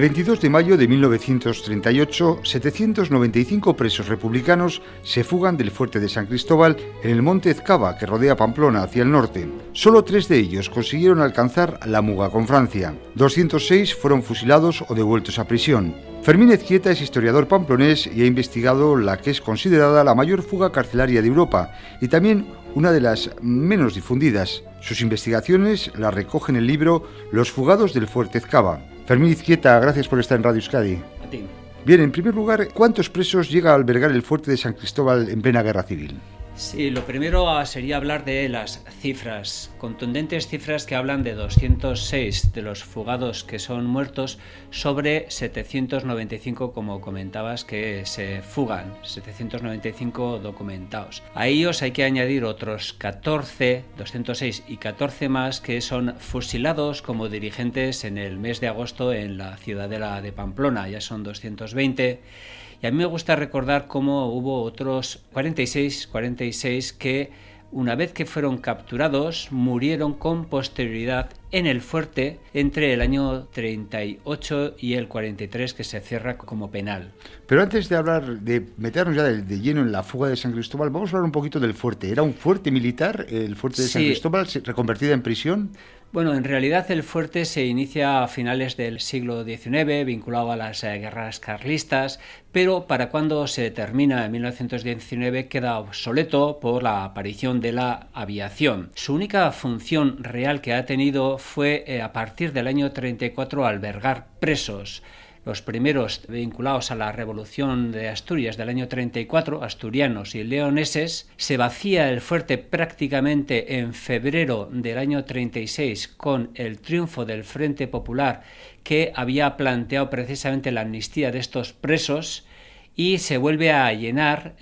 El 22 de mayo de 1938, 795 presos republicanos se fugan del fuerte de San Cristóbal en el monte Ezcaba, que rodea Pamplona hacia el norte. Solo tres de ellos consiguieron alcanzar la Muga con Francia. 206 fueron fusilados o devueltos a prisión. Fermín Ezquieta es historiador pamplonés y ha investigado la que es considerada la mayor fuga carcelaria de Europa y también una de las menos difundidas. Sus investigaciones las recoge en el libro Los fugados del fuerte Ezcaba. Fermín Izquieta, gracias por estar en Radio Euskadi. A ti. Bien, en primer lugar, ¿cuántos presos llega a albergar el fuerte de San Cristóbal en plena guerra civil? Sí, lo primero ah, sería hablar de las cifras, contundentes cifras que hablan de 206 de los fugados que son muertos sobre 795, como comentabas, que se fugan, 795 documentados. A ellos hay que añadir otros 14, 206 y 14 más que son fusilados como dirigentes en el mes de agosto en la ciudadela de Pamplona, ya son 220 y a mí me gusta recordar cómo hubo otros 46, 46 que una vez que fueron capturados murieron con posterioridad en el fuerte entre el año 38 y el 43 que se cierra como penal. Pero antes de hablar, de meternos ya de, lleno en la fuga de San Cristóbal, vamos a hablar un poquito del fuerte. ¿Era un fuerte militar, el fuerte de San Cristóbal, reconvertida en prisión? Bueno, en realidad el fuerte se inicia a finales del siglo XIX, vinculado a las eh, guerras carlistas, pero para cuando se termina en 1919 queda obsoleto por la aparición de la aviación. Su única función real que ha tenido fue eh, a partir del año 34 albergar presos los primeros vinculados a la Revolución de Asturias del año 34, asturianos y leoneses, se vacía el fuerte prácticamente en febrero del año 36 con el triunfo del Frente Popular que había planteado precisamente la amnistía de estos presos y se vuelve a llenar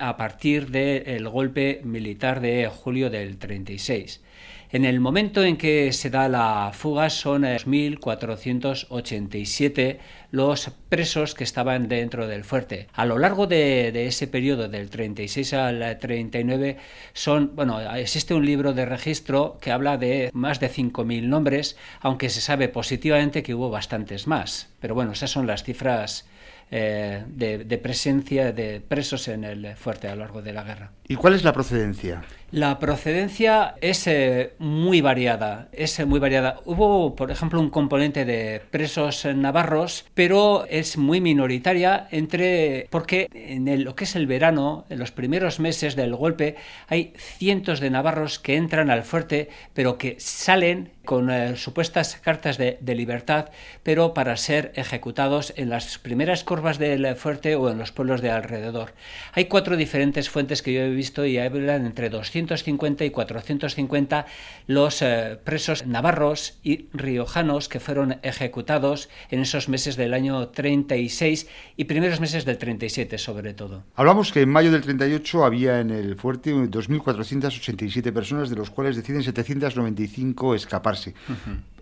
a partir del golpe militar de julio del 36. En el momento en que se da la fuga son 2.487 los presos que estaban dentro del fuerte. A lo largo de, ese periodo, del 36 al 39, son, bueno, existe un libro de registro que habla de más de 5.000 nombres, aunque se sabe positivamente que hubo bastantes más. Pero bueno, esas son las cifras eh, de, presencia de presos en el fuerte a lo largo de la guerra. ¿Y cuál es la procedencia? La procedencia es eh, muy variada, es eh, muy variada. Hubo, por ejemplo, un componente de presos navarros, pero es muy minoritaria entre porque en lo que es el verano, en los primeros meses del golpe, hay cientos de navarros que entran al fuerte, pero que salen con eh, supuestas cartas de, libertad, pero para ser ejecutados en las primeras curvas del fuerte o en los pueblos de alrededor. Hay cuatro diferentes fuentes que yo he visto y hablan entre 250 y 450 los eh, presos navarros y riojanos que fueron ejecutados en esos meses del año 36 y primeros meses del 37 sobre todo. Hablamos que en mayo del 38 había en el fuerte 2.487 personas, de los cuales deciden 795 escaparse.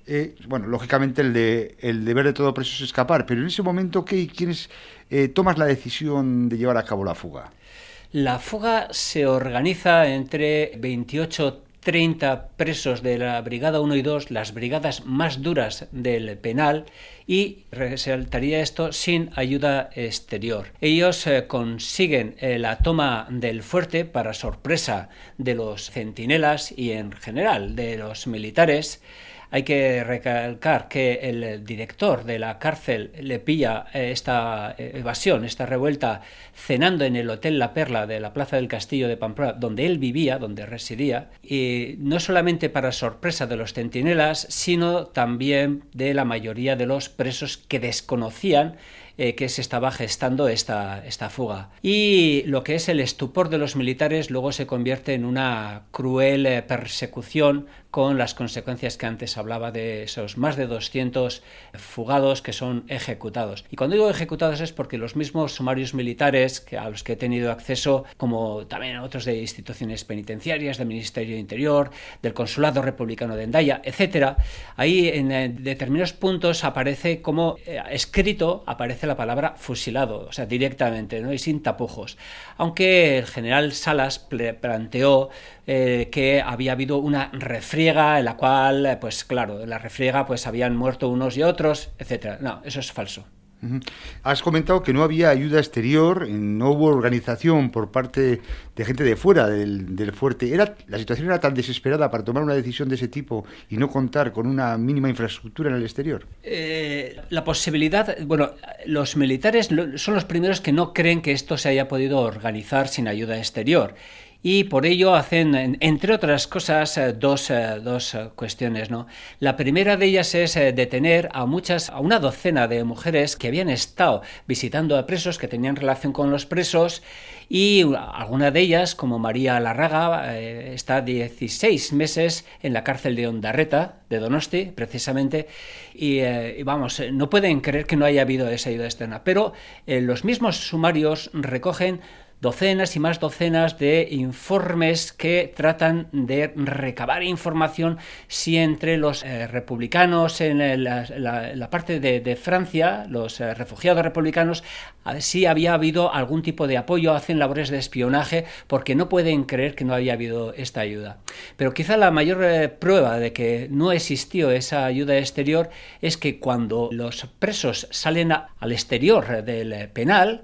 Eh, bueno, lógicamente el, de, el deber de todo preso es escapar, pero en ese momento, ¿qué, ¿quiénes eh, tomas la decisión de llevar a cabo la fuga? La fuga se organiza entre 28 30 presos de la Brigada 1 y 2, las brigadas más duras del penal, y resaltaría esto sin ayuda exterior. Ellos eh, consiguen eh, la toma del fuerte para sorpresa de los centinelas y en general de los militares hay que recalcar que el director de la cárcel le pilla eh, esta eh, evasión, esta revuelta, cenando en el Hotel La Perla de la Plaza del Castillo de Pamplona, donde él vivía, donde residía, y no solamente para sorpresa de los centinelas, sino también de la mayoría de los presos que desconocían eh, que se estaba gestando esta, esta fuga. Y lo que es el estupor de los militares luego se convierte en una cruel persecución con las consecuencias que antes hablaba de esos más de 200 fugados que son ejecutados. Y cuando digo ejecutados es porque los mismos sumarios militares a los que he tenido acceso, como también a otros de instituciones penitenciarias, del Ministerio de Interior, del Consulado Republicano de Endaya, etcétera, ahí en determinados puntos aparece como eh, escrito, aparece la la palabra fusilado, o sea, directamente, ¿no? y sin tapujos. Aunque el general Salas planteó eh, que había habido una refriega en la cual, pues claro, en la refriega pues habían muerto unos y otros, etcétera. No, eso es falso. Has comentado que no había ayuda exterior, no hubo organización por parte de gente de fuera del, fuerte. ¿Era, ¿La situación era tan desesperada para tomar una decisión de ese tipo y no contar con una mínima infraestructura en el exterior? Eh, la posibilidad, bueno, los militares son los primeros que no creen que esto se haya podido organizar sin ayuda exterior y por ello hacen, entre otras cosas, eh, dos, eh, dos eh, cuestiones. ¿no? La primera de ellas es detener a muchas, a una docena de mujeres que habían estado visitando a presos, que tenían relación con los presos, y alguna de ellas, como María Larraga, está 16 meses en la cárcel de Ondarreta, de Donosti, precisamente, y, vamos, no pueden creer que no haya habido esa ayuda externa. Pero los mismos sumarios recogen docenas y más docenas de informes que tratan de recabar información si entre los eh, republicanos en la, parte de, Francia, los eh, refugiados republicanos, si había habido algún tipo de apoyo, hacen labores de espionaje porque no pueden creer que no había habido esta ayuda. Pero quizá la mayor eh, prueba de que no existió esa ayuda exterior es que cuando los presos salen al exterior del penal,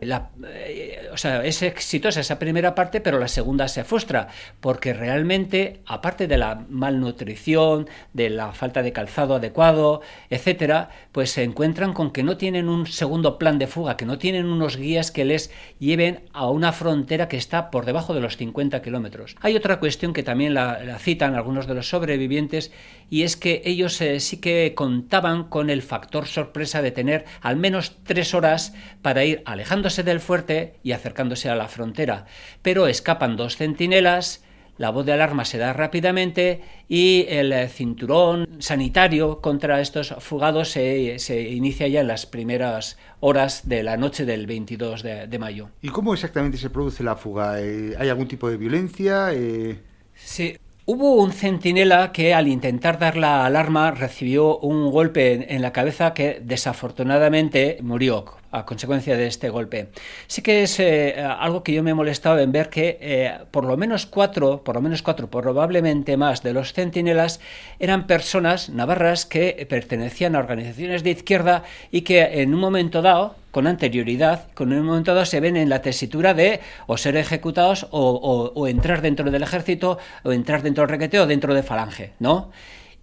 o sea, ese exitosa esa primera parte, pero la segunda se frustra, porque realmente, aparte de la malnutrición, de la falta de calzado adecuado, etcétera, pues se encuentran con que no tienen un segundo plan de fuga, que no tienen unos guías que les lleven a una frontera que está por debajo de los 50 kilómetros. Hay otra cuestión que también la, citan algunos de los sobrevivientes, y es que ellos eh, sí que contaban con el factor sorpresa de tener al menos tres horas para ir alejándose del fuerte y acercándose a la frontera pero escapan dos centinelas, la voz de alarma se da rápidamente y el cinturón sanitario contra estos fugados se, inicia ya en las primeras horas de la noche del 22 de, mayo. ¿Y cómo exactamente se produce la fuga? Eh, ¿Hay algún tipo de violencia? Eh, sí, Hubo un centinela que al intentar dar la alarma recibió un golpe en la cabeza que desafortunadamente murió a consecuencia de este golpe. Sí que es eh, algo que yo me he molestado en ver que eh, por lo menos cuatro, por lo menos cuatro, probablemente más de los centinelas eran personas navarras que pertenecían a organizaciones de izquierda y que en un momento dado con anterioridad, con un momento dado se ven en la tesitura de o ser ejecutados o, entrar dentro del ejército o entrar dentro del requeteo o dentro de falange, ¿no?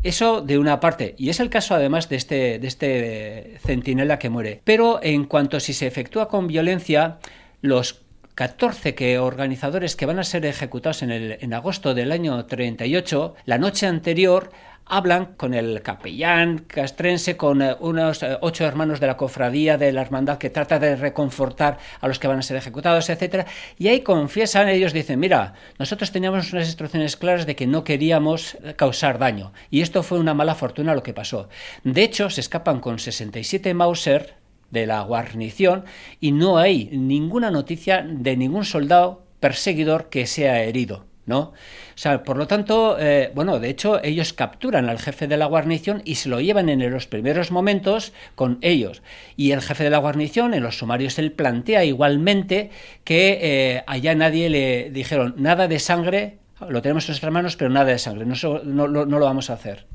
Eso de una parte, y es el caso además de este, de este centinela que muere. Pero en cuanto si se efectúa con violencia, los 14 que organizadores que van a ser ejecutados en, el, en agosto del año 38, la noche anterior hablan con el capellán castrense, con eh, unos eh, ocho hermanos de la cofradía de la hermandad que trata de reconfortar a los que van a ser ejecutados, etcétera, y ahí confiesan, ellos dicen, mira, nosotros teníamos unas instrucciones claras de que no queríamos causar daño, y esto fue una mala fortuna lo que pasó. De hecho, se escapan con 67 Mauser de la guarnición y no hay ninguna noticia de ningún soldado perseguidor que sea herido. ¿No? O sea, por lo tanto, eh, bueno, de hecho, ellos capturan al jefe de la guarnición y se lo llevan en los primeros momentos con ellos. Y el jefe de la guarnición, en los sumarios, él plantea igualmente que eh, allá nadie le dijeron nada de sangre, lo tenemos en nuestras manos, pero nada de sangre, no, no, no lo vamos a hacer.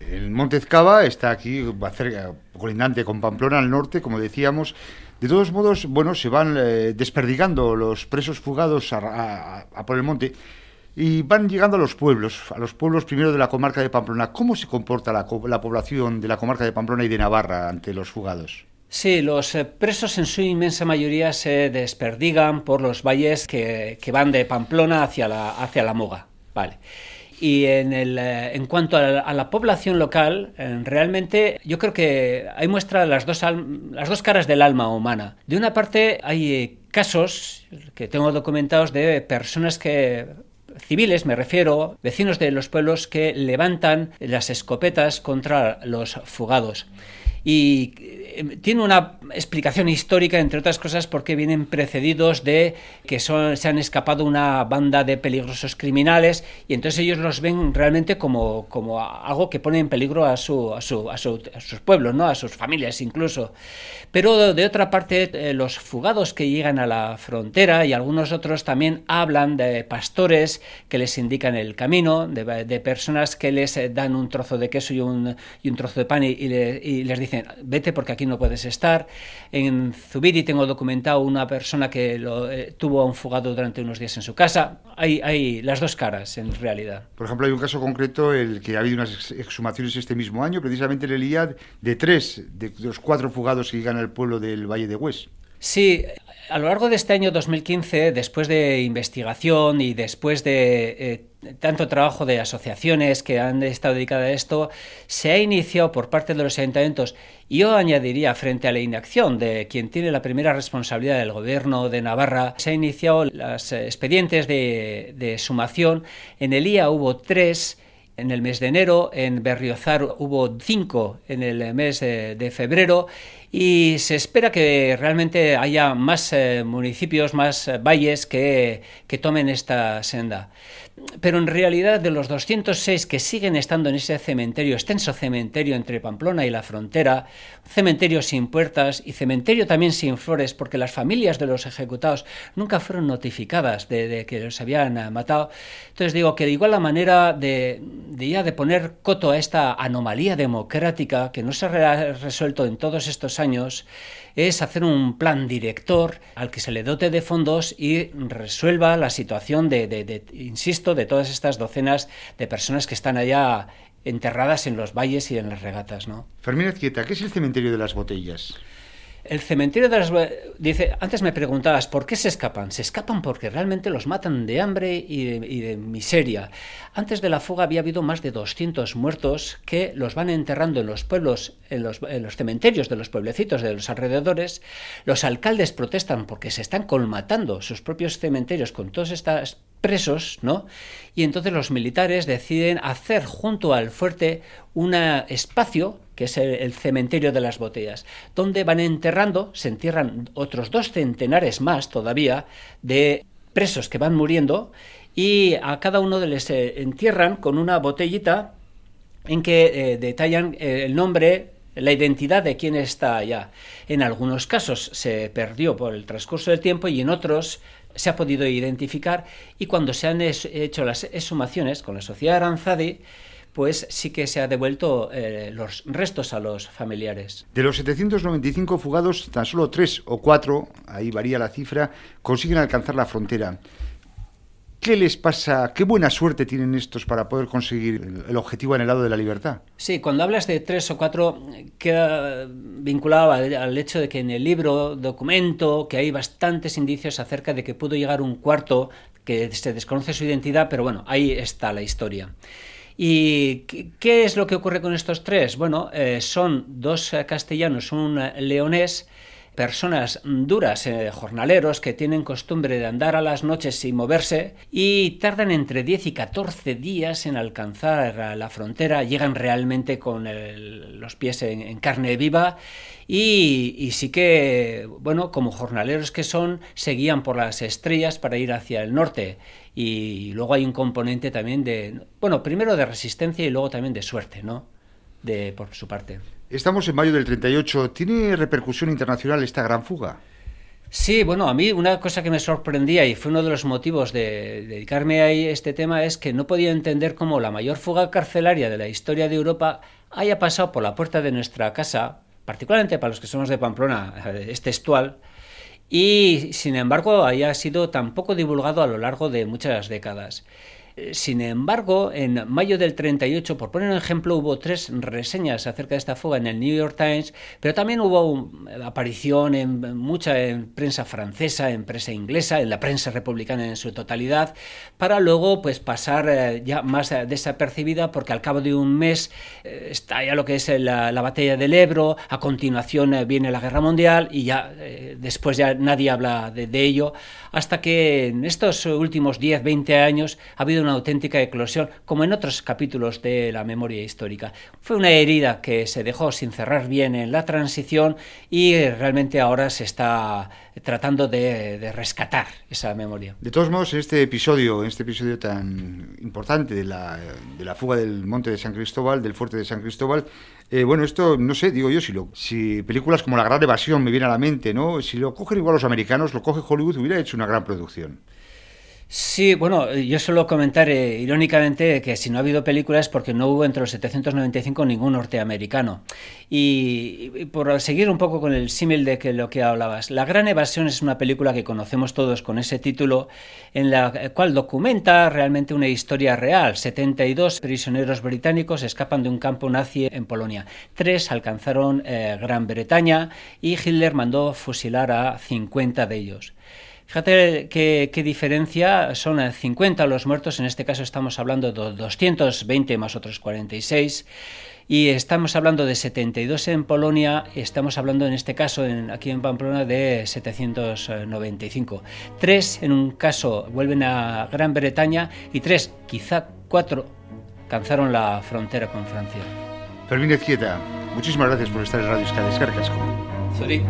El Monte está aquí, cerca, colindante con Pamplona al norte, como decíamos. De todos modos, bueno, se van eh, desperdigando los presos fugados a, por el monte y van llegando a los pueblos, a los pueblos primero de la comarca de Pamplona. ¿Cómo se comporta la, población de la comarca de Pamplona y de Navarra ante los fugados? Sí, los eh, presos en su inmensa mayoría se desperdigan por los valles que, van de Pamplona hacia la, hacia la Moga. Vale. Y en, el, eh, en cuanto a la, población local, eh, realmente yo creo que ahí muestra las dos, las dos caras del alma humana. De una parte hay eh, casos que tengo documentados de personas que civiles, me refiero, vecinos de los pueblos que levantan las escopetas contra los fugados. Y tiene una explicación histórica, entre otras cosas, porque vienen precedidos de que son, se han escapado una banda de peligrosos criminales y entonces ellos los ven realmente como, como algo que pone en peligro a, su, a, su, a, sus pueblos, ¿no? a sus familias incluso. Pero de otra parte, eh, los fugados que llegan a la frontera y algunos otros también hablan de pastores que les indican el camino, de, personas que les eh, dan un trozo de queso y un, y un trozo de pan y les dicen, vete porque aquí no puedes estar en Zubiri tengo documentado una persona que lo, eh, tuvo a un fugado durante unos días en su casa. Hay, hay las dos caras, en realidad. Por ejemplo, hay un caso concreto, el que ha habido unas exhumaciones este mismo año, precisamente en el IAD, de tres de los cuatro fugados que llegan al pueblo del Valle de Hues. Sí, a lo largo de este año 2015, después de investigación y después de eh, tanto trabajo de asociaciones que han estado dedicadas a esto, se ha iniciado por parte de los ayuntamientos, y yo añadiría frente a la inacción de quien tiene la primera responsabilidad del gobierno de Navarra, se han iniciado los expedientes de, de sumación. En el IA hubo tres en el mes de enero, en Berriozar hubo cinco en el mes de, febrero y se espera que realmente haya más eh, municipios, más eh, valles que, que tomen esta senda pero en realidad de los 206 que siguen estando en ese cementerio, extenso cementerio entre Pamplona y la frontera, cementerio sin puertas y cementerio también sin flores, porque las familias de los ejecutados nunca fueron notificadas de, que los habían eh, matado. Entonces digo que de igual la manera de, de ya de poner coto a esta anomalía democrática que no se ha resuelto en todos estos años, es hacer un plan director al que se le dote de fondos y resuelva la situación de, insisto, de todas estas docenas de personas que están allá enterradas en los valles y en las regatas. ¿no? Fermín Azquieta, ¿qué es el cementerio de las botellas? El cementerio de las... Dice, antes me preguntabas, ¿por qué se escapan? Se escapan porque realmente los matan de hambre y de, miseria. Antes de la fuga había habido más de 200 muertos que los van enterrando en los pueblos, en los, en los cementerios de los pueblecitos de los alrededores. Los alcaldes protestan porque se están colmatando sus propios cementerios con todos estos presos, ¿no? Y entonces los militares deciden hacer junto al fuerte un espacio que es el, cementerio de las botellas, donde van enterrando, se entierran otros dos centenares más todavía de presos que van muriendo y a cada uno les eh, entierran con una botellita en que eh, detallan eh, el nombre, la identidad de quién está allá. En algunos casos se perdió por el transcurso del tiempo y en otros se ha podido identificar y cuando se han hecho las exhumaciones con la sociedad Aranzadi, pues sí que se ha devuelto eh, los restos a los familiares. De los 795 fugados, tan solo tres o cuatro, ahí varía la cifra, consiguen alcanzar la frontera. ¿Qué les pasa? ¿Qué buena suerte tienen estos para poder conseguir el objetivo anhelado de la libertad? Sí, cuando hablas de tres o cuatro, queda vinculado al hecho de que en el libro documento que hay bastantes indicios acerca de que pudo llegar un cuarto que se desconoce su identidad, pero bueno, ahí está la historia. ¿Y qué es lo que ocurre con estos tres? Bueno, eh, son dos eh, castellanos, un eh, leonés, personas duras, jornaleros, que tienen costumbre de andar a las noches sin moverse y tardan entre 10 y 14 días en alcanzar la frontera, llegan realmente con los pies en, carne viva y, y, sí que, bueno, como jornaleros que son, seguían por las estrellas para ir hacia el norte y luego hay un componente también de, bueno, primero de resistencia y luego también de suerte, ¿no? De, por su parte. Estamos en mayo del 38. ¿Tiene repercusión internacional esta gran fuga? Sí, bueno, a mí una cosa que me sorprendía y fue uno de los motivos de dedicarme a este tema es que no podía entender cómo la mayor fuga carcelaria de la historia de Europa haya pasado por la puerta de nuestra casa, particularmente para los que somos de Pamplona, es textual, y sin embargo haya sido tan poco divulgado a lo largo de muchas décadas. Sin embargo, en mayo del 38, por poner un ejemplo, hubo tres reseñas acerca de esta fuga en el New York Times, pero también hubo aparición en mucha en prensa francesa, en prensa inglesa, en la prensa republicana en su totalidad, para luego pues pasar eh, ya más desapercibida porque al cabo de un mes eh, está ya lo que es la, batalla del Ebro, a continuación eh, viene la Guerra Mundial y ya después ya nadie habla de, de ello, hasta que en estos últimos 10, 20 años ha habido una auténtica eclosión, como en otros capítulos de la memoria histórica. Fue una herida que se dejó sin cerrar bien en la transición y realmente ahora se está tratando de, rescatar esa memoria. De todos modos, este episodio, este episodio tan importante de la, de la fuga del monte de San Cristóbal, del fuerte de San Cristóbal, eh, bueno, esto no sé, digo yo, si, lo, si películas como La Gran Evasión me viene a la mente, ¿no? Si lo cogen igual los americanos, lo coge Hollywood, hubiera hecho una gran producción. Sí, bueno, yo suelo comentar eh, irónicamente que si no ha habido películas es porque no hubo entre los 795 ningún norteamericano. Y, por seguir un poco con el símil de que lo que hablabas, La Gran Evasión es una película que conocemos todos con ese título, en la cual documenta realmente una historia real. 72 prisioneros británicos escapan de un campo nazi en Polonia. Tres alcanzaron eh, Gran Bretaña y Hitler mandó fusilar a 50 de ellos. Fíjate qué, diferencia, son 50 los muertos, en este caso estamos hablando de 220 más otros 46, y estamos hablando de 72 en Polonia, estamos hablando en este caso en, aquí en Pamplona de 795. Tres en un caso vuelven a Gran Bretaña y tres, quizá cuatro, alcanzaron la frontera con Francia. Fermín Ezquieta, muchísimas gracias por estar en Radio Escala. Sorry.